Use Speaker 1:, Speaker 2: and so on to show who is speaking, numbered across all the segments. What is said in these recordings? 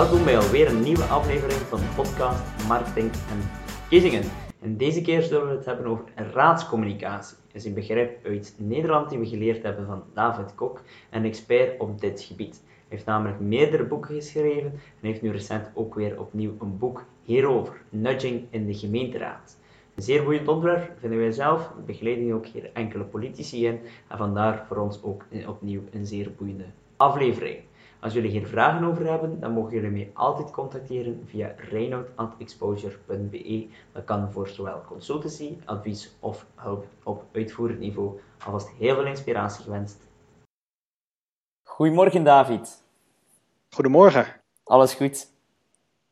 Speaker 1: Welkom bij alweer een nieuwe aflevering van de podcast Marketing en Verkiezingen. En deze keer zullen we het hebben over raadscommunicatie. Dat is een begrip uit Nederland die we geleerd hebben van David Kok, een expert op dit gebied. Hij heeft namelijk meerdere boeken geschreven en heeft nu recent ook weer opnieuw een boek hierover, Nudging in de gemeenteraad. Een zeer boeiend onderwerp vinden wij zelf, we begeleiden ook hier enkele politici in en vandaar voor ons ook opnieuw een zeer boeiende aflevering. Als jullie hier vragen over hebben, dan mogen jullie mij altijd contacteren via reinoud.exposure.be. Dat kan voor zowel consultancy, advies of hulp op uitvoerend niveau. Alvast heel veel inspiratie gewenst.
Speaker 2: Goedemorgen David.
Speaker 3: Goedemorgen.
Speaker 2: Alles goed?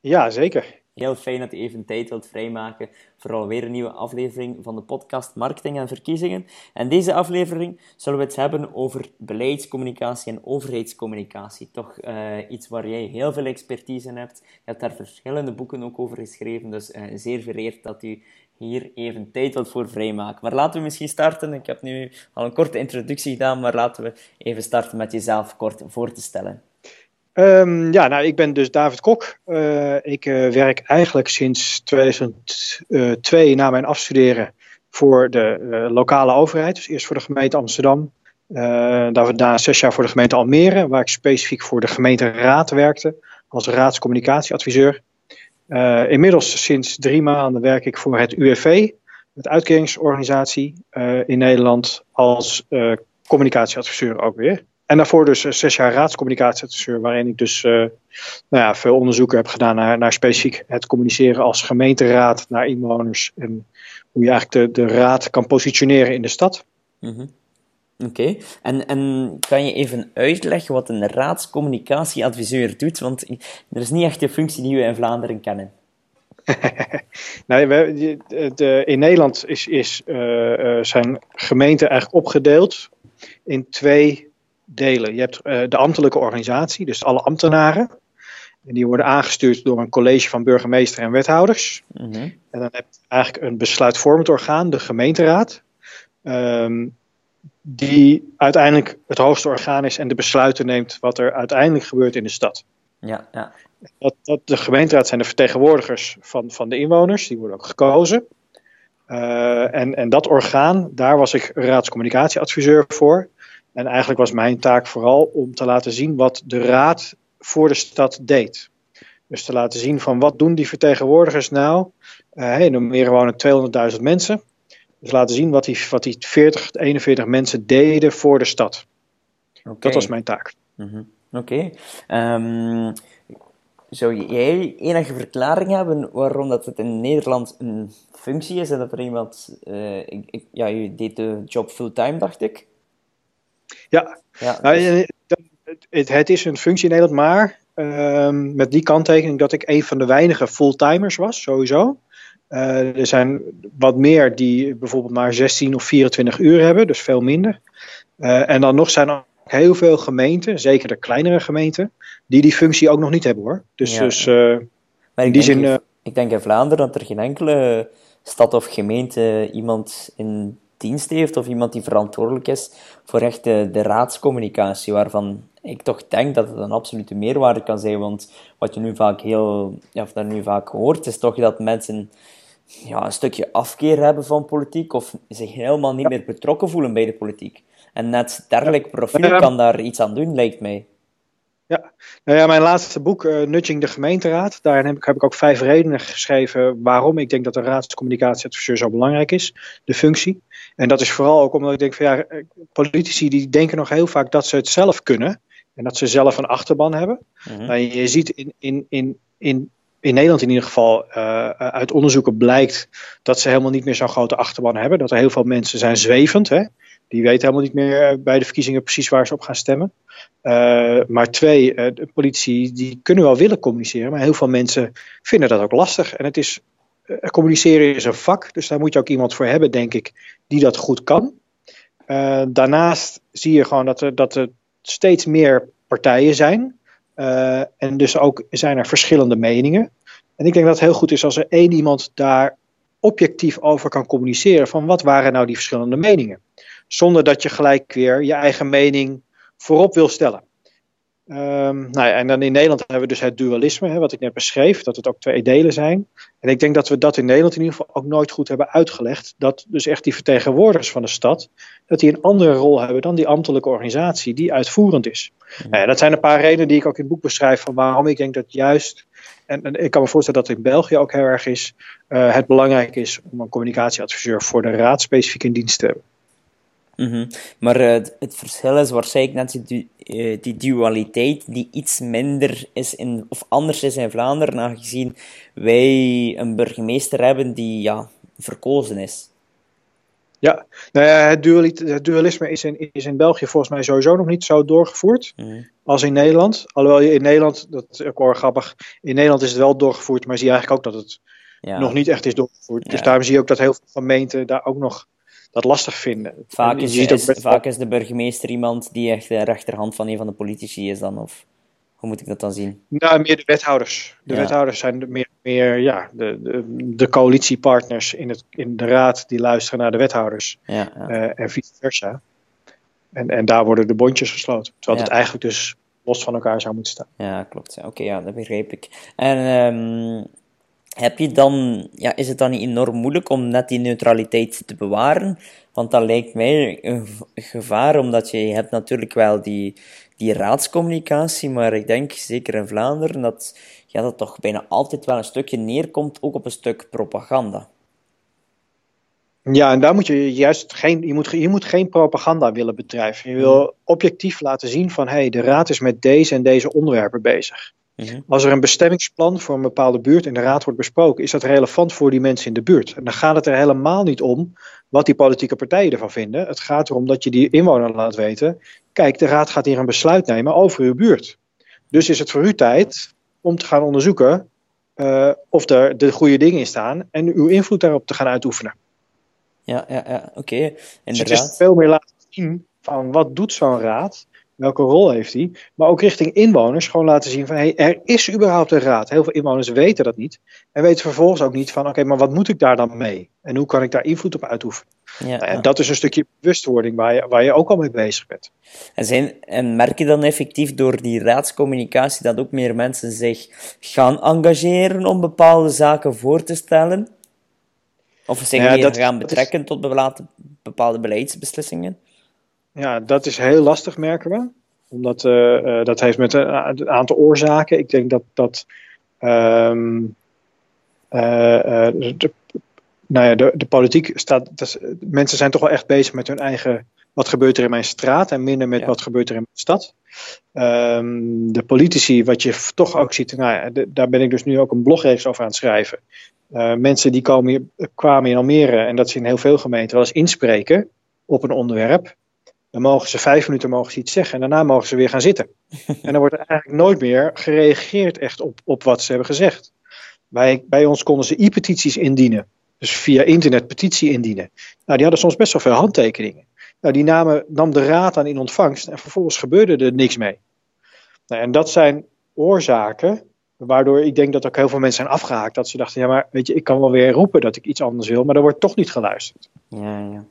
Speaker 3: Ja, zeker.
Speaker 2: Heel fijn dat je even tijd wilt vrijmaken voor alweer een nieuwe aflevering van de podcast Marketing en Verkiezingen. En deze aflevering zullen we het hebben over beleidscommunicatie en overheidscommunicatie. Toch uh, iets waar jij heel veel expertise in hebt. Je hebt daar verschillende boeken ook over geschreven, dus uh, zeer vereerd dat u hier even tijd wilt voor vrijmaken. Maar laten we misschien starten. Ik heb nu al een korte introductie gedaan, maar laten we even starten met jezelf kort voor te stellen.
Speaker 3: Um, ja, nou, ik ben dus David Kok. Uh, ik uh, werk eigenlijk sinds 2002 na mijn afstuderen voor de lokale overheid. Dus eerst voor de gemeente Amsterdam. daarna zes jaar voor de gemeente Almere, waar ik specifiek voor de gemeenteraad werkte als raadscommunicatieadviseur. inmiddels sinds drie maanden werk ik voor het UWV, het uitkeringsorganisatie in Nederland, als communicatieadviseur ook weer. En daarvoor dus uh, zes jaar raadscommunicatieadviseur, waarin ik dus uh, nou ja, veel onderzoeken heb gedaan naar, naar specifiek het communiceren als gemeenteraad naar inwoners. En hoe je eigenlijk de, de raad kan positioneren in de stad.
Speaker 2: Mm -hmm. Oké, okay. en, en kan je even uitleggen wat een raadscommunicatieadviseur doet? Want er is niet echt een functie die we in Vlaanderen kennen.
Speaker 3: nee, we, de, in Nederland is, is, uh, zijn gemeenten eigenlijk opgedeeld in twee delen. Je hebt uh, de ambtelijke organisatie, dus alle ambtenaren. En die worden aangestuurd door een college van burgemeester en wethouders. Mm -hmm. En dan heb je eigenlijk een besluitvormend orgaan, de gemeenteraad. Um, die uiteindelijk het hoogste orgaan is en de besluiten neemt wat er uiteindelijk gebeurt in de stad.
Speaker 2: Ja, ja.
Speaker 3: Dat, dat, de gemeenteraad zijn de vertegenwoordigers van, van de inwoners, die worden ook gekozen. Uh, en, en dat orgaan, daar was ik raadscommunicatieadviseur voor. En eigenlijk was mijn taak vooral om te laten zien wat de raad voor de stad deed. Dus te laten zien van wat doen die vertegenwoordigers nou. Uh, in Almere wonen 200.000 mensen. Dus laten zien wat die, wat die 40, 41 mensen deden voor de stad. Okay. Dat was mijn taak.
Speaker 2: Mm -hmm. Oké. Okay. Um, zou jij enige verklaring hebben waarom dat het in Nederland een functie is en dat er iemand... Uh, ik, ik, ja, je deed de job fulltime, dacht ik.
Speaker 3: Ja, ja nou, dus... het, het, is een functie in Nederland, maar um, met die kanttekening dat ik een van de weinige fulltimers was, sowieso. Uh, er zijn wat meer die bijvoorbeeld maar 16 of 24 uur hebben, dus veel minder. Uh, en dan nog zijn er heel veel gemeenten, zeker de kleinere gemeenten, die die functie ook nog niet hebben hoor. Dus, ja. dus uh,
Speaker 2: in die zin. In, ik denk in Vlaanderen dat er geen enkele stad of gemeente iemand in dienst heeft of iemand die verantwoordelijk is voor echt de, de raadscommunicatie, waarvan ik toch denk dat het een absolute meerwaarde kan zijn. Want wat je nu vaak heel, ja, of dat nu vaak hoort, is toch dat mensen ja, een stukje afkeer hebben van politiek of zich helemaal niet meer betrokken voelen bij de politiek. En net dergelijk profiel kan daar iets aan doen, lijkt mij.
Speaker 3: Ja, nou ja, mijn laatste boek, uh, Nudging de gemeenteraad, daarin heb ik, heb ik ook vijf redenen geschreven waarom ik denk dat een raadscommunicatieadviseur zo belangrijk is, de functie. En dat is vooral ook omdat ik denk van ja, eh, politici die denken nog heel vaak dat ze het zelf kunnen en dat ze zelf een achterban hebben. Mm -hmm. je ziet in, in, in, in, in Nederland in ieder geval uh, uit onderzoeken blijkt dat ze helemaal niet meer zo'n grote achterban hebben. Dat er heel veel mensen zijn zwevend. Hè? Die weten helemaal niet meer bij de verkiezingen precies waar ze op gaan stemmen. Uh, maar twee, uh, de politici die kunnen wel willen communiceren, maar heel veel mensen vinden dat ook lastig. En het is, communiceren is een vak, dus daar moet je ook iemand voor hebben, denk ik, die dat goed kan. daarnaast zie je gewoon dat er, dat er steeds meer partijen zijn. en dus ook zijn er verschillende meningen. En ik denk dat het heel goed is als er één iemand daar objectief over kan communiceren van wat waren nou die verschillende meningen. Zonder dat je gelijk weer je eigen mening voorop wil stellen. Um, nou ja, en dan in Nederland hebben we dus het dualisme, hè, wat ik net beschreef, dat het ook twee delen zijn. En ik denk dat we dat in Nederland in ieder geval ook nooit goed hebben uitgelegd. Dat dus echt die vertegenwoordigers van de stad, dat die een andere rol hebben dan die ambtelijke organisatie die uitvoerend is. Nou ja, dat zijn een paar redenen die ik ook in het boek beschrijf van waarom ik denk dat juist, en, en ik kan me voorstellen dat het in België ook heel erg is, uh, het belangrijk is om een communicatieadviseur voor de raad specifiek in dienst te hebben.
Speaker 2: Mm Maar uh, het verschil is waarschijnlijk net die, uh, die dualiteit die iets minder is in, of anders is in Vlaanderen, aangezien wij een burgemeester hebben die ja, verkozen is.
Speaker 3: Ja, nou ja het, het, dualisme is in, is in België volgens mij sowieso nog niet zo doorgevoerd mm. als in Nederland. Alhoewel je in Nederland, dat is ook wel grappig, in Nederland is het wel doorgevoerd, maar zie je eigenlijk ook dat het ja. nog niet echt is doorgevoerd. Dus ja. Dus daarom zie je ook dat heel veel gemeenten daar ook nog dat lastig vinden.
Speaker 2: Vaak is, is, vaak is de burgemeester iemand die echt de rechterhand van een van de politici is dan, of hoe moet ik dat dan zien?
Speaker 3: Nou, meer de wethouders. De wethouders zijn meer, meer ja, de, de, de, coalitiepartners in, het, in de raad die luisteren naar de wethouders. Ja, ja. Uh, en vice versa. En, en daar worden de bondjes gesloten. Terwijl het eigenlijk dus los van elkaar zou moeten staan.
Speaker 2: Ja, klopt. Oké, ja, dat begreep ik. En um, heb je dan, ja, is het dan niet enorm moeilijk om net die neutraliteit te bewaren? Want dat lijkt mij een gevaar, omdat je, hebt natuurlijk wel die, die raadscommunicatie, maar ik denk zeker in Vlaanderen dat ja, dat toch bijna altijd wel een stukje neerkomt, ook op een stuk propaganda.
Speaker 3: Ja, en daar moet je juist geen, je moet, je moet geen propaganda willen bedrijven. Je wil hmm. objectief laten zien van, hé, hey, de raad is met deze en deze onderwerpen bezig. Mhm. Als er een bestemmingsplan voor een bepaalde buurt in de raad wordt besproken, is dat relevant voor die mensen in de buurt. En dan gaat het er helemaal niet om wat die politieke partijen ervan vinden. Het gaat erom dat je die inwoner laat weten: kijk, de raad gaat hier een besluit nemen over uw buurt. Dus is het voor u tijd om te gaan onderzoeken uh, of er de goede dingen in staan en uw invloed daarop te gaan uitoefenen.
Speaker 2: Ja, ja, ja oké. Okay.
Speaker 3: Dus het is veel meer laten zien van wat doet zo'n raad welke rol heeft hij? Maar ook richting inwoners gewoon laten zien van hey, er is überhaupt een raad. Heel veel inwoners weten dat niet. En weten vervolgens ook niet van oké, maar wat moet ik daar dan mee? En hoe kan ik daar invloed op uitoefenen? Ja, nou, en dat is een stukje bewustwording waar je, waar je ook al mee bezig bent.
Speaker 2: En, zijn, en merk je dan effectief door die raadscommunicatie dat ook meer mensen zich gaan engageren om bepaalde zaken voor te stellen? Of zich ja, meer gaan betrekken tot bepaalde beleidsbeslissingen?
Speaker 3: Ja, dat is heel lastig, merken we. Omdat uh, dat heeft met een, aantal oorzaken. Ik denk dat dat. Um, de, nou ja, de, de politiek staat. Dat, mensen zijn toch wel echt bezig met hun eigen. Wat gebeurt er in mijn straat en minder met wat gebeurt er in mijn stad. Um, de politici, wat je toch ook ziet, nou ja, daar ben ik dus nu ook een blogreeks over aan het schrijven. Uh, mensen die komen hier, kwamen in Almere, en dat in heel veel gemeenten, wel eens inspreken op een onderwerp. Dan mogen ze vijf minuten mogen ze iets zeggen en daarna mogen ze weer gaan zitten. en dan wordt er eigenlijk nooit meer gereageerd echt op, op wat ze hebben gezegd. Bij, bij ons konden ze e-petities indienen. Dus via internet petitie indienen. Nou, die hadden soms best wel veel handtekeningen. Nou, die namen, nam de raad aan in ontvangst en vervolgens gebeurde er niks mee. Nou, en dat zijn oorzaken waardoor ik denk dat ook heel veel mensen zijn afgehaakt. Dat ze dachten, ja maar weet je, ik kan wel weer roepen dat ik iets anders wil, maar er wordt toch niet geluisterd.
Speaker 2: Ja, ja.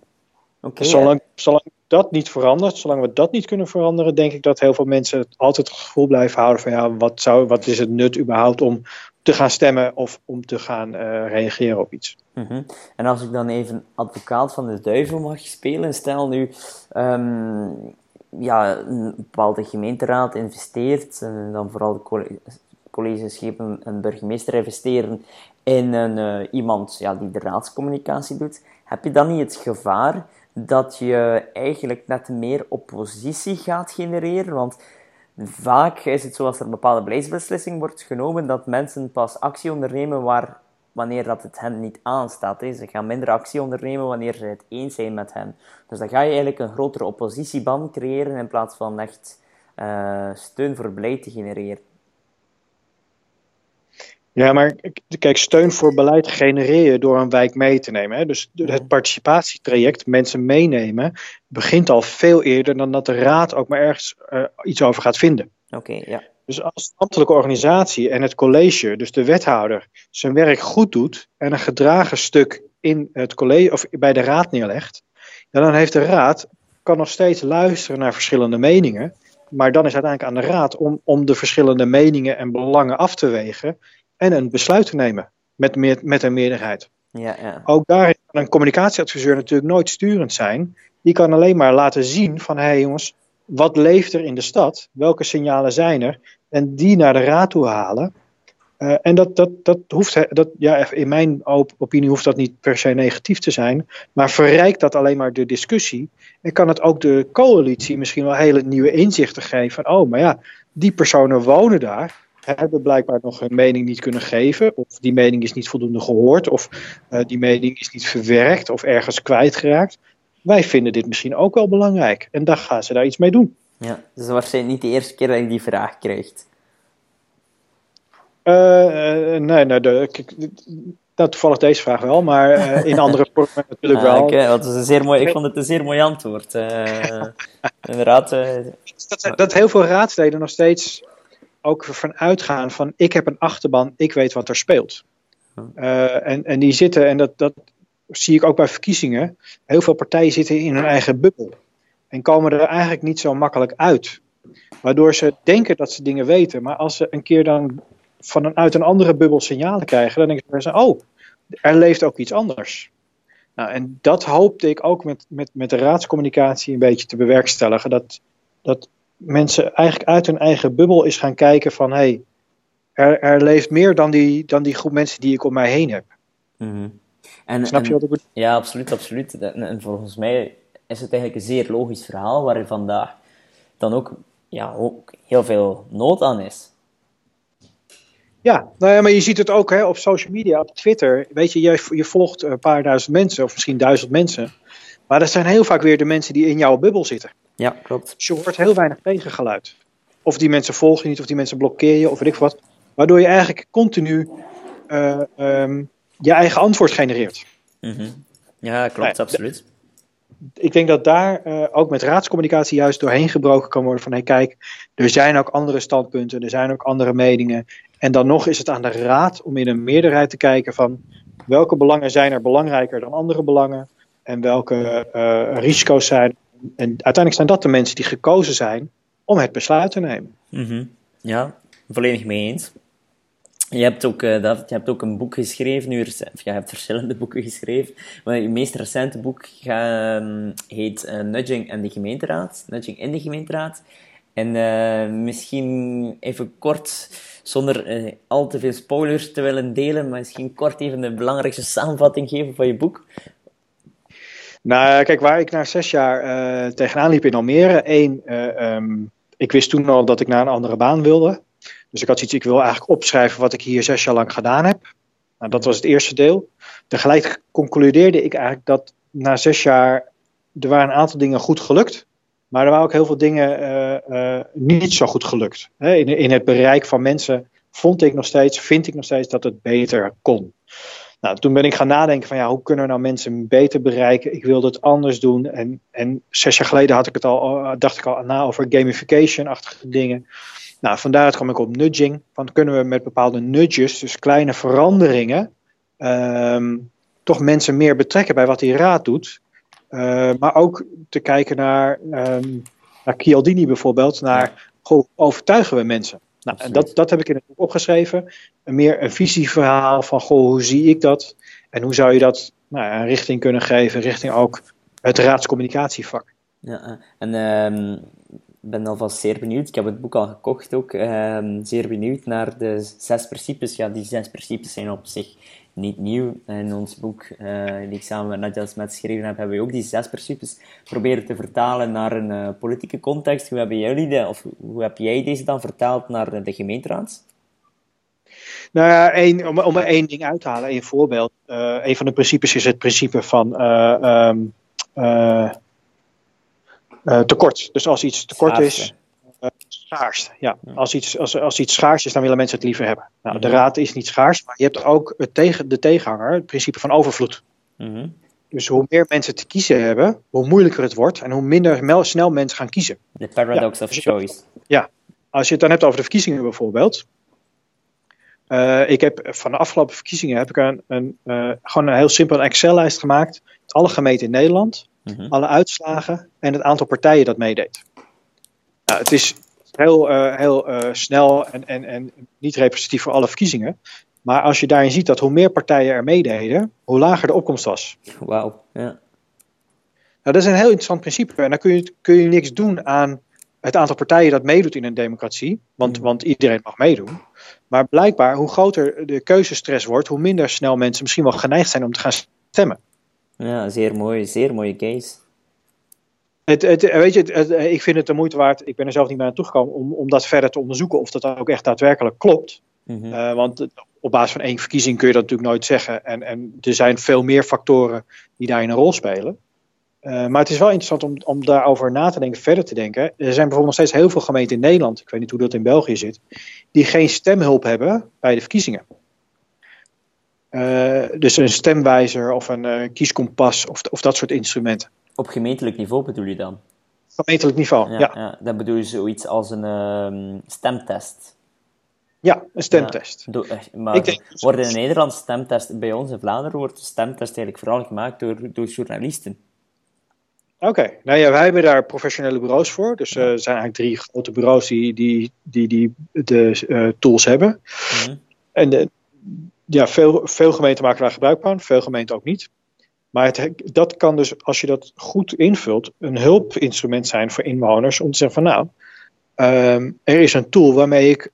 Speaker 3: Okay, zolang, zolang dat niet verandert, zolang we dat niet kunnen veranderen, denk ik dat heel veel mensen altijd het gevoel blijven houden van ja, wat, zou, wat is het nut überhaupt om te gaan stemmen of om te gaan uh, reageren op iets.
Speaker 2: Mm En als ik dan even advocaat van de duivel mag spelen, stel nu um, ja, een bepaalde gemeenteraad investeert, en dan vooral de colleges geven een burgemeester investeren in een, uh, iemand ja, die de raadscommunicatie doet, heb je dan niet het gevaar dat je eigenlijk net meer oppositie gaat genereren. Want vaak is het zo als er een bepaalde beleidsbeslissing wordt genomen, dat mensen pas actie ondernemen waar, wanneer dat het hen niet aanstaat. Hè. Ze gaan minder actie ondernemen wanneer ze het eens zijn met hen. Dus dan ga je eigenlijk een grotere oppositieband creëren in plaats van echt uh, steun voor beleid te genereren.
Speaker 3: Ja, maar kijk, steun voor beleid genereer je door een wijk mee te nemen. Hè? Dus het participatietraject, mensen meenemen, begint al veel eerder dan dat de raad ook maar ergens uh, iets over gaat vinden.
Speaker 2: Oké, ja.
Speaker 3: Dus als de ambtelijke organisatie en het college, dus de wethouder, zijn werk goed doet en een gedragen stuk in het college of bij de raad neerlegt, dan heeft de raad kan nog steeds luisteren naar verschillende meningen Maar dan is het uiteindelijk aan de raad om, om de verschillende meningen en belangen af te wegen en een besluit te nemen met, meer, met een meerderheid.
Speaker 2: Ja, ja.
Speaker 3: Ook daarin kan een communicatieadviseur natuurlijk nooit sturend zijn. Die kan alleen maar laten zien van, hé hey jongens, wat leeft er in de stad? Welke signalen zijn er? En die naar de raad toe halen. Uh, en dat, dat, dat hoeft, dat, ja, in mijn opinie hoeft dat niet per se negatief te zijn. Maar verrijkt dat alleen maar de discussie. En kan het ook de coalitie misschien wel hele nieuwe inzichten geven. Van, oh, maar ja, die personen wonen daar hebben blijkbaar nog hun mening niet kunnen geven. Of die mening is niet voldoende gehoord. Of uh, die mening is niet verwerkt of ergens kwijtgeraakt. Wij vinden dit misschien ook wel belangrijk. En dan gaan ze daar iets mee doen.
Speaker 2: Ja, dus waarschijnlijk niet de eerste keer dat je die vraag krijgt.
Speaker 3: Uh, uh, nee, nee de, nou, toevallig deze vraag wel, maar uh, in andere vormen natuurlijk
Speaker 2: ah,
Speaker 3: wel.
Speaker 2: Oké, okay, dat is een zeer mooi, ik vond het een zeer mooi antwoord. inderdaad.
Speaker 3: Dat, dat heel veel raadsleden nog steeds ook van uitgaan van ik heb een achterban, ik weet wat er speelt. Uh, en, en die zitten, en dat, dat zie ik ook bij verkiezingen, heel veel partijen zitten in hun eigen bubbel. En komen er eigenlijk niet zo makkelijk uit. Waardoor ze denken dat ze dingen weten, maar als ze een keer dan vanuit een andere bubbel signalen krijgen, dan denken ze, oh, er leeft ook iets anders. Nou, en dat hoopte ik ook met, met, met de raadscommunicatie een beetje te bewerkstelligen. Dat, dat mensen eigenlijk uit hun eigen bubbel is gaan kijken van hé, hey, er, er leeft meer dan die, dan die groep mensen die ik om mij heen heb.
Speaker 2: Mm en,
Speaker 3: Snap je wat ik bedoel?
Speaker 2: Ja, absoluut, absoluut. En, volgens mij is het eigenlijk een zeer logisch verhaal waar er vandaag dan ook, ja, ook heel veel nood aan is.
Speaker 3: Ja, nou ja, maar je ziet het ook hè, op social media, op Twitter. Weet je, je, je volgt een paar duizend mensen, of misschien duizend mensen. Maar dat zijn heel vaak weer de mensen die in jouw bubbel zitten.
Speaker 2: Ja, klopt.
Speaker 3: Dus je hoort heel weinig tegengeluid. Of die mensen volgen je niet, of die mensen blokkeer je, of weet ik wat. Waardoor je eigenlijk continu uh, um, je eigen antwoord genereert.
Speaker 2: Mm -hmm. Ja, klopt, absoluut.
Speaker 3: Ik denk dat daar uh, ook met raadscommunicatie juist doorheen gebroken kan worden van hey, kijk, er zijn ook andere standpunten, er zijn ook andere meningen. En dan nog is het aan de raad om in een meerderheid te kijken van welke belangen zijn er belangrijker dan andere belangen en welke uh, risico's zijn en uiteindelijk zijn dat de mensen die gekozen zijn om het besluit te nemen.
Speaker 2: Mm -hmm. Ja, volledig mee eens. Je hebt ook, uh, je hebt ook een boek geschreven, nu, je hebt verschillende boeken geschreven, maar je meest recente boek um, heet uh, Nudging en de gemeenteraad, Nudging in de gemeenteraad. En uh, misschien even kort, zonder al te veel spoilers te willen delen, maar misschien kort even de belangrijkste samenvatting geven van je boek.
Speaker 3: Nou, kijk, waar ik na zes jaar uh, tegenaan liep in Almere. Eén, uh, um, ik wist toen al dat ik naar een andere baan wilde. Dus ik had zoiets, ik wil eigenlijk opschrijven wat ik hier zes jaar lang gedaan heb. Nou, dat was het eerste deel. Tegelijk concludeerde ik eigenlijk dat na zes jaar, er waren een aantal dingen goed gelukt. Maar er waren ook heel veel dingen niet zo goed gelukt. In, in het bereik van mensen vond ik nog steeds, vind ik nog steeds dat het beter kon. Nou, toen ben ik gaan nadenken van ja, hoe kunnen we nou mensen beter bereiken? Ik wilde het anders doen. En, en zes jaar geleden had ik het al, dacht ik al na over gamification-achtige dingen. Nou, vandaar kwam ik op nudging. Van kunnen we met bepaalde nudges, dus kleine veranderingen, um, toch mensen meer betrekken bij wat die raad doet. Uh, maar ook te kijken naar, um, naar Chialdini bijvoorbeeld, naar hoe overtuigen we mensen? Nou, en dat, dat heb ik in het boek opgeschreven. Een meer een visieverhaal van, goh, hoe zie ik dat? En hoe zou je dat nou, een richting kunnen geven, richting ook het raadscommunicatievak.
Speaker 2: Ja, en um, ben alvast zeer benieuwd. Ik heb het boek al gekocht ook. Um, zeer benieuwd naar de zes principes. Ja, die zes principes zijn op zich niet nieuw. In ons boek, uh, die ik samen met Nadja Smet geschreven heb, hebben we ook die zes principes proberen te vertalen naar een uh, politieke context. Hoe hebben jullie de, of hoe heb jij deze dan vertaald naar de gemeenteraad?
Speaker 3: Nou ja, één, om, om er één ding uit te halen, één voorbeeld. Uh, een van de principes is het principe van um, tekort. Dus als iets tekort is, schaars. Ja. Als, iets, als, als iets schaars is, dan willen mensen het liever hebben. Nou, mm -hmm. De raad is niet schaars, maar je hebt ook het tegen, de tegenhanger, het principe van overvloed.
Speaker 2: Mm -hmm.
Speaker 3: Dus hoe meer mensen te kiezen hebben, hoe moeilijker het wordt en hoe minder snel mensen gaan kiezen.
Speaker 2: The paradox ja, of choice.
Speaker 3: Ja, als je het dan hebt over de verkiezingen bijvoorbeeld. Uh, ik heb van de afgelopen verkiezingen heb ik een, een uh, gewoon een heel simpel Excel-lijst gemaakt. Alle gemeenten in Nederland,
Speaker 2: Mhm.
Speaker 3: mm -hmm. alle uitslagen en het aantal partijen dat meedeed. Nou, het is heel, heel snel en, en, en niet representatief voor alle verkiezingen. Maar als je daarin ziet dat hoe meer partijen er meededen, hoe lager de opkomst was.
Speaker 2: Wauw, ja.
Speaker 3: Nou, dat is een heel interessant principe. En dan kun je, kun je niks doen aan het aantal partijen dat meedoet in een democratie. Want, mm. want iedereen mag meedoen. Maar blijkbaar, hoe groter de keuzestress wordt, hoe minder snel mensen misschien wel geneigd zijn om te gaan stemmen.
Speaker 2: Ja, zeer mooi, zeer mooie case.
Speaker 3: Het, het, weet je, ik vind het de moeite waard, ik ben er zelf niet meer aan toegekomen, om, om dat verder te onderzoeken of dat ook echt daadwerkelijk klopt. Mm -hmm. want op basis van één verkiezing kun je dat natuurlijk nooit zeggen. En, en er zijn veel meer factoren die daarin een rol spelen. Uh, maar het is wel interessant om, om daarover na te denken, verder te denken. Er zijn bijvoorbeeld nog steeds heel veel gemeenten in Nederland, ik weet niet hoe dat in België zit, die geen stemhulp hebben bij de verkiezingen. Uh, dus een stemwijzer of een kieskompas of, of dat soort instrumenten.
Speaker 2: Op gemeentelijk niveau bedoel je dan?
Speaker 3: Gemeentelijk niveau, ja. ja. ja
Speaker 2: dan bedoel je zoiets als een uh, stemtest.
Speaker 3: Ja, een stemtest.
Speaker 2: Ja, maar ik denk, worden in Nederland stemtest, bij ons in Vlaanderen wordt de stemtest eigenlijk vooral gemaakt door, door journalisten.
Speaker 3: Oké, nou ja, wij hebben daar professionele bureaus voor. Dus uh, er zijn eigenlijk drie grote bureaus die, die, die, die de uh, tools hebben. Mm En de, ja, veel, veel gemeenten maken daar gebruik van, veel gemeenten ook niet. Maar dat kan dus, als je dat goed invult, een hulpinstrument zijn voor inwoners om te zeggen van nou, um, er is een tool waarmee ik,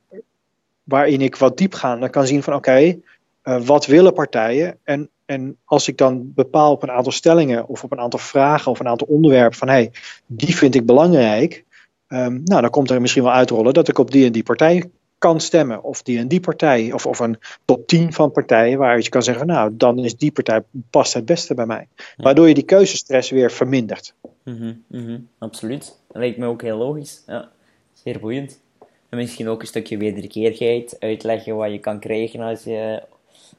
Speaker 3: waarin ik wat diepgaander kan zien van oké, uh, wat willen partijen? En en als ik dan bepaal op een aantal stellingen of op een aantal vragen of een aantal onderwerpen van hé, hey, die vind ik belangrijk, um, nou dan komt er misschien wel uitrollen dat ik op die en die partij kan stemmen. Of die en die partij, of, of een top 10 van partijen waar je kan zeggen, nou dan is die partij past het beste bij mij. Waardoor je die keuzestress weer vermindert.
Speaker 2: Mm -hmm, absoluut. Dat lijkt me ook heel logisch. Ja, zeer boeiend. En misschien ook een stukje wederkerigheid, uitleggen wat je kan krijgen als je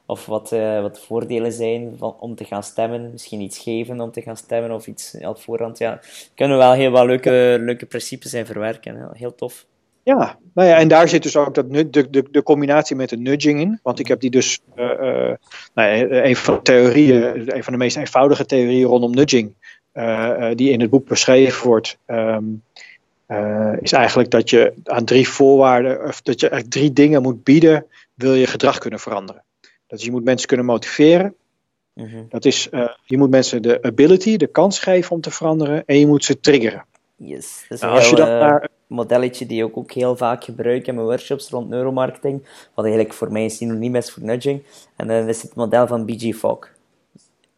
Speaker 2: of wat, uh, wat voordelen zijn van, om te gaan stemmen. Misschien iets geven om te gaan stemmen of iets op voorhand. Ja, kunnen wel heel wat leuke, leuke principes zijn verwerken. Heel tof.
Speaker 3: Ja, nou ja, en daar zit dus ook dat, de, de, de combinatie met de nudging in. Want ik heb die dus, uh, uh, nou ja, een van de theorieën, een van de meest eenvoudige theorieën rondom nudging, uh, die in het boek beschreven wordt, um, is eigenlijk dat je aan drie voorwaarden, of dat je eigenlijk drie dingen moet bieden, wil je gedrag kunnen veranderen. Dat is, je moet mensen kunnen motiveren. Mhm. Dat is, uh, je moet mensen de ability, de kans geven om te veranderen. En je moet ze triggeren.
Speaker 2: Yes, dat is nou, een heel, uh, modelletje die ik ook heel vaak gebruik in mijn workshops rond neuromarketing. Wat eigenlijk voor mij synoniem is voor nudging. En dat is het model van BG Fogg.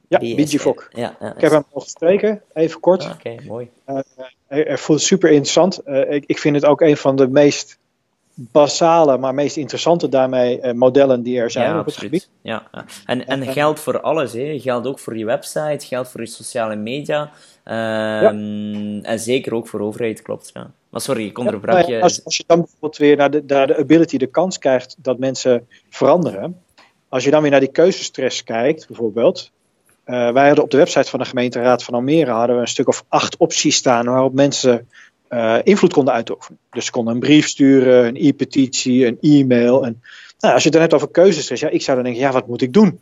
Speaker 3: Ja, BG Fogg. Ja, ja, ik heb hem al gestreken, even kort.
Speaker 2: Ah, oké, mooi.
Speaker 3: Uh, hij voelt super interessant. ik, ik vind het ook een van de meest basale, maar meest interessante daarmee uh, modellen die er zijn
Speaker 2: ja,
Speaker 3: op het gebied.
Speaker 2: Ja, ja. En, en geldt voor alles. Hè. Geldt ook voor je website, geldt voor je sociale media. Um, En zeker ook voor overheid, klopt. Ja. Maar sorry, ik onderbrak
Speaker 3: je. Als, als, je dan bijvoorbeeld weer naar de, naar de ability, de kans krijgt dat mensen veranderen. Als je dan weer naar die keuzestress kijkt, bijvoorbeeld. Uh, wij hadden op de website van de gemeenteraad van Almere hadden we een stuk of acht opties staan waarop mensen uh, invloed konden uitoefenen. Dus ze konden een brief sturen, een e-petitie, een e-mail. En, nou, als je het dan hebt over keuzes, ja, ik zou dan denken, ja, wat moet ik doen?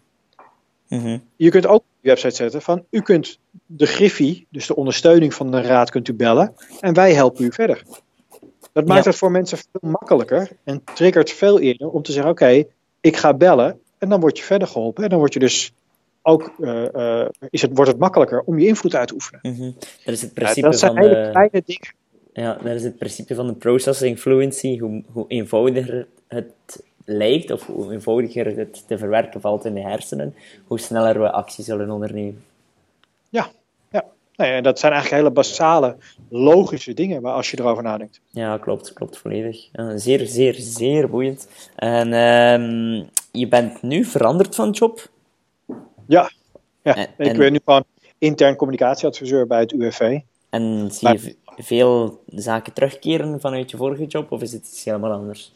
Speaker 3: Mm Je kunt ook op je website zetten van, u kunt de Griffie, dus de ondersteuning van de raad, kunt u bellen en wij helpen u verder. Dat maakt het voor mensen veel makkelijker en triggert veel eerder om te zeggen, oké, ik ga bellen en dan word je verder geholpen en dan word je dus ook uh, uh, is het, wordt het makkelijker om je invloed uit te oefenen.
Speaker 2: Mm -hmm. Dat is het principe
Speaker 3: ja, dat zijn
Speaker 2: van
Speaker 3: hele kleine dingen
Speaker 2: ja, dat is het principe van de processing fluency. Hoe, hoe eenvoudiger het lijkt, of hoe eenvoudiger het te verwerken valt in de hersenen, hoe sneller we actie zullen ondernemen.
Speaker 3: Ja, ja. Dat zijn eigenlijk hele basale, logische dingen waar als je erover nadenkt.
Speaker 2: Ja, klopt, klopt volledig. zeer, zeer, zeer boeiend. En um, je bent nu veranderd van job?
Speaker 3: Ja, ja. En, ik ben nu gewoon intern communicatieadviseur bij het UWV.
Speaker 2: En zie je veel zaken terugkeren vanuit je vorige job, of is het iets helemaal anders?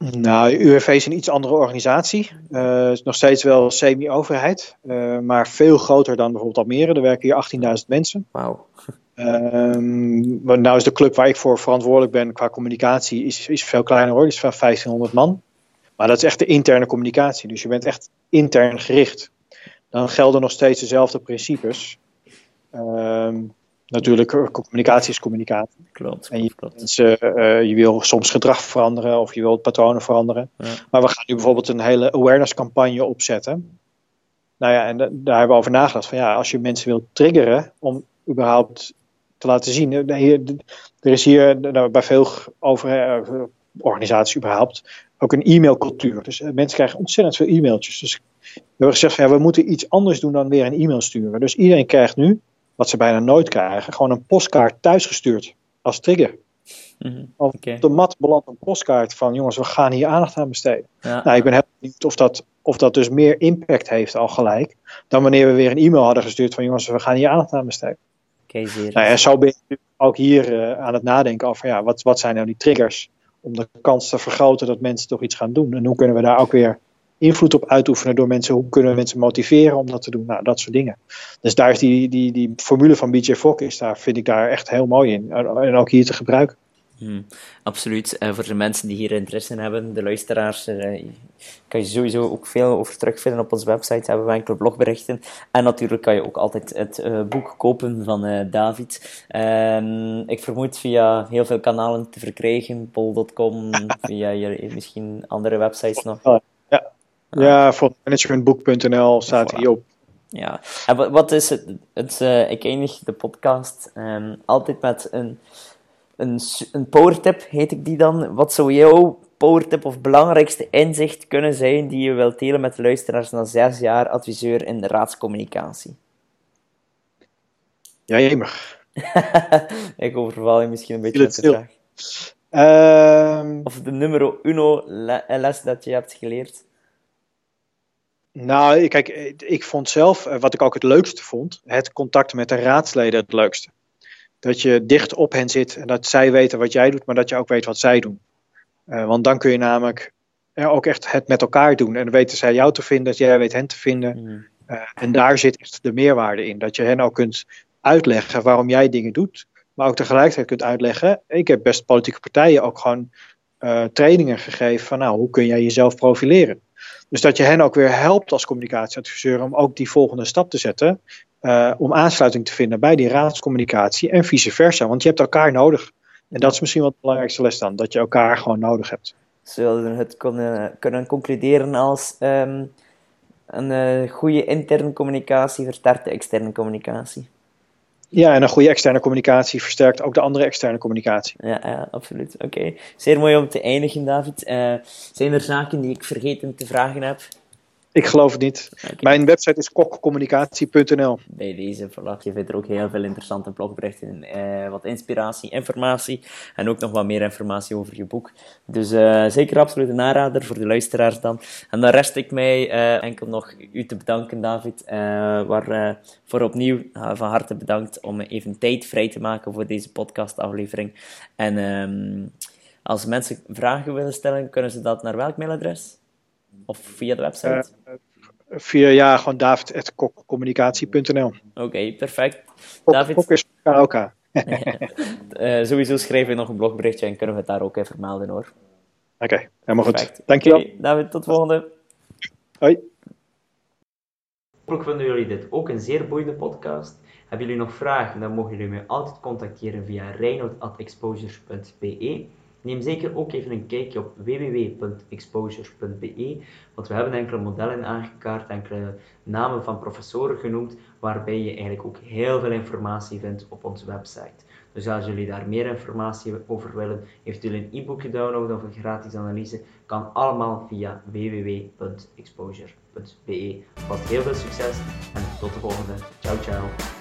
Speaker 3: Nou, UWV is een iets andere organisatie. Uh, is nog steeds wel semi-overheid, uh, maar veel groter dan bijvoorbeeld Almere. Er werken hier 18.000 mensen.
Speaker 2: Wauw.
Speaker 3: Uh, nou is de club waar ik voor verantwoordelijk ben qua communicatie is, is veel kleiner hoor. Is van 1500 man. Maar dat is echt de interne communicatie. Dus je bent echt intern gericht. Dan gelden nog steeds dezelfde principes. Um, natuurlijk, communicatie is communicatie.
Speaker 2: Klopt.
Speaker 3: En je,
Speaker 2: klopt.
Speaker 3: Mensen, je wil soms gedrag veranderen of je wilt patronen veranderen. Ja. Maar we gaan nu bijvoorbeeld een hele awareness campagne opzetten. Nou ja, en daar hebben we over nagedacht. Van ja, als je mensen wilt triggeren om überhaupt te laten zien. Er is hier nou, bij veel over, organisaties überhaupt ook een e-mailcultuur. Dus mensen krijgen ontzettend veel e-mailtjes. Dus we hebben gezegd van ja, we moeten iets anders doen dan weer een e-mail sturen. Dus iedereen krijgt nu, wat ze bijna nooit krijgen, gewoon een postkaart thuisgestuurd als trigger. Mm Op de mat belandt een postkaart van jongens, we gaan hier aandacht aan besteden. Ja. Nou, ik ben heel benieuwd of dat, of dat dus meer impact heeft al gelijk, dan wanneer we weer een e-mail hadden gestuurd van jongens, we gaan hier aandacht aan besteden.
Speaker 2: Okay.
Speaker 3: Nou, en zo ben je ook hier uh, aan het nadenken over ja, wat, wat zijn nou die triggers om de kans te vergroten dat mensen toch iets gaan doen. En hoe kunnen we daar ook weer invloed op uitoefenen door mensen, hoe kunnen we mensen motiveren om dat te doen, nou, dat soort dingen. Dus daar is die, die, die formule van BJ Fogg, is daar, vind ik daar echt heel mooi in. En ook hier te gebruiken.
Speaker 2: Hmm, absoluut. En voor de mensen die hier interesse in hebben, de luisteraars, uh, kan je sowieso ook veel over terugvinden op onze website. Hebben we enkele blogberichten. En natuurlijk kan je ook altijd het uh, boek kopen van uh, David. Um, ik vermoed via heel veel kanalen te verkrijgen, pol.com, via je, misschien andere websites nog.
Speaker 3: Ja, ja voor managementboek.nl staat voilà. hij op.
Speaker 2: Ja, en wat is het? het ik eindig de podcast um, altijd met een een, een powertip, heet ik die dan. Wat zou jouw powertip of belangrijkste inzicht kunnen zijn die je wilt delen met de luisteraars na zes jaar adviseur in de raadscommunicatie?
Speaker 3: Ja, jemig.
Speaker 2: ik overval je misschien een beetje met de vraag.
Speaker 3: Um,
Speaker 2: of de nummer uno les dat je hebt geleerd.
Speaker 3: Nou, kijk, ik vond zelf, wat ik ook het leukste vond, het contact met de raadsleden het leukste dat je dicht op hen zit en dat zij weten wat jij doet, maar dat je ook weet wat zij doen. Uh, want dan kun je namelijk ja, ook echt het met elkaar doen. En dan weten zij jou te vinden, jij weet hen te vinden. Mm. Uh, en daar zit echt de meerwaarde in. Dat je hen ook kunt uitleggen waarom jij dingen doet, maar ook tegelijkertijd kunt uitleggen. Ik heb best politieke partijen ook gewoon uh, trainingen gegeven van nou, hoe kun jij jezelf profileren. Dus dat je hen ook weer helpt als communicatieadviseur om ook die volgende stap te zetten. Uh, om aansluiting te vinden bij die raadscommunicatie en vice versa. Want je hebt elkaar nodig. En dat is misschien wel de belangrijkste les dan, dat je elkaar gewoon nodig hebt.
Speaker 2: Zullen we het kunnen, kunnen concluderen als um, een uh, goede interne communicatie versterkt de externe communicatie?
Speaker 3: Ja, en een goede externe communicatie versterkt ook de andere externe communicatie.
Speaker 2: Ja, ja absoluut. Oké. Zeer mooi om te eindigen, David. Uh, zijn er zaken die ik vergeten te vragen heb?
Speaker 3: Ik geloof het niet. Okay. Mijn website is kokcommunicatie.nl.
Speaker 2: Bij deze, voilà. Je vindt er ook heel veel interessante blogberichten, eh, wat inspiratie, informatie en ook nog wat meer informatie over je boek. Dus uh, zeker absoluut een aanrader voor de luisteraars dan. En dan rest ik mij uh, enkel nog u te bedanken, David. waar voor opnieuw van harte bedankt om even tijd vrij te maken voor deze podcastaflevering. En um, als mensen vragen willen stellen, kunnen ze dat naar welk mailadres? Of via de website?
Speaker 3: Uh, via, ja, gewoon david.communicatie.nl.
Speaker 2: Oké, okay, perfect.
Speaker 3: Kok, David... Kok is KLK.
Speaker 2: uh, sowieso schrijf je nog een blogberichtje en kunnen we het daar ook even melden hoor.
Speaker 3: Oké, okay, helemaal perfect. goed. Dankjewel.
Speaker 2: Okay, David, tot volgende.
Speaker 3: Hoi.
Speaker 1: Hopelijk vinden jullie dit ook een zeer boeiende podcast. Hebben jullie nog vragen, dan mogen jullie mij altijd contacteren via reinoud.exposures.be. Neem zeker ook even een kijkje op www.exposure.be, want we hebben enkele modellen aangekaart, enkele namen van professoren genoemd, waarbij je eigenlijk ook heel veel informatie vindt op onze website. Dus als jullie daar meer informatie over willen, jullie een e-book gedownload of een gratis analyse, kan allemaal via www.exposure.be. Vast heel veel succes en tot de volgende. Ciao, ciao.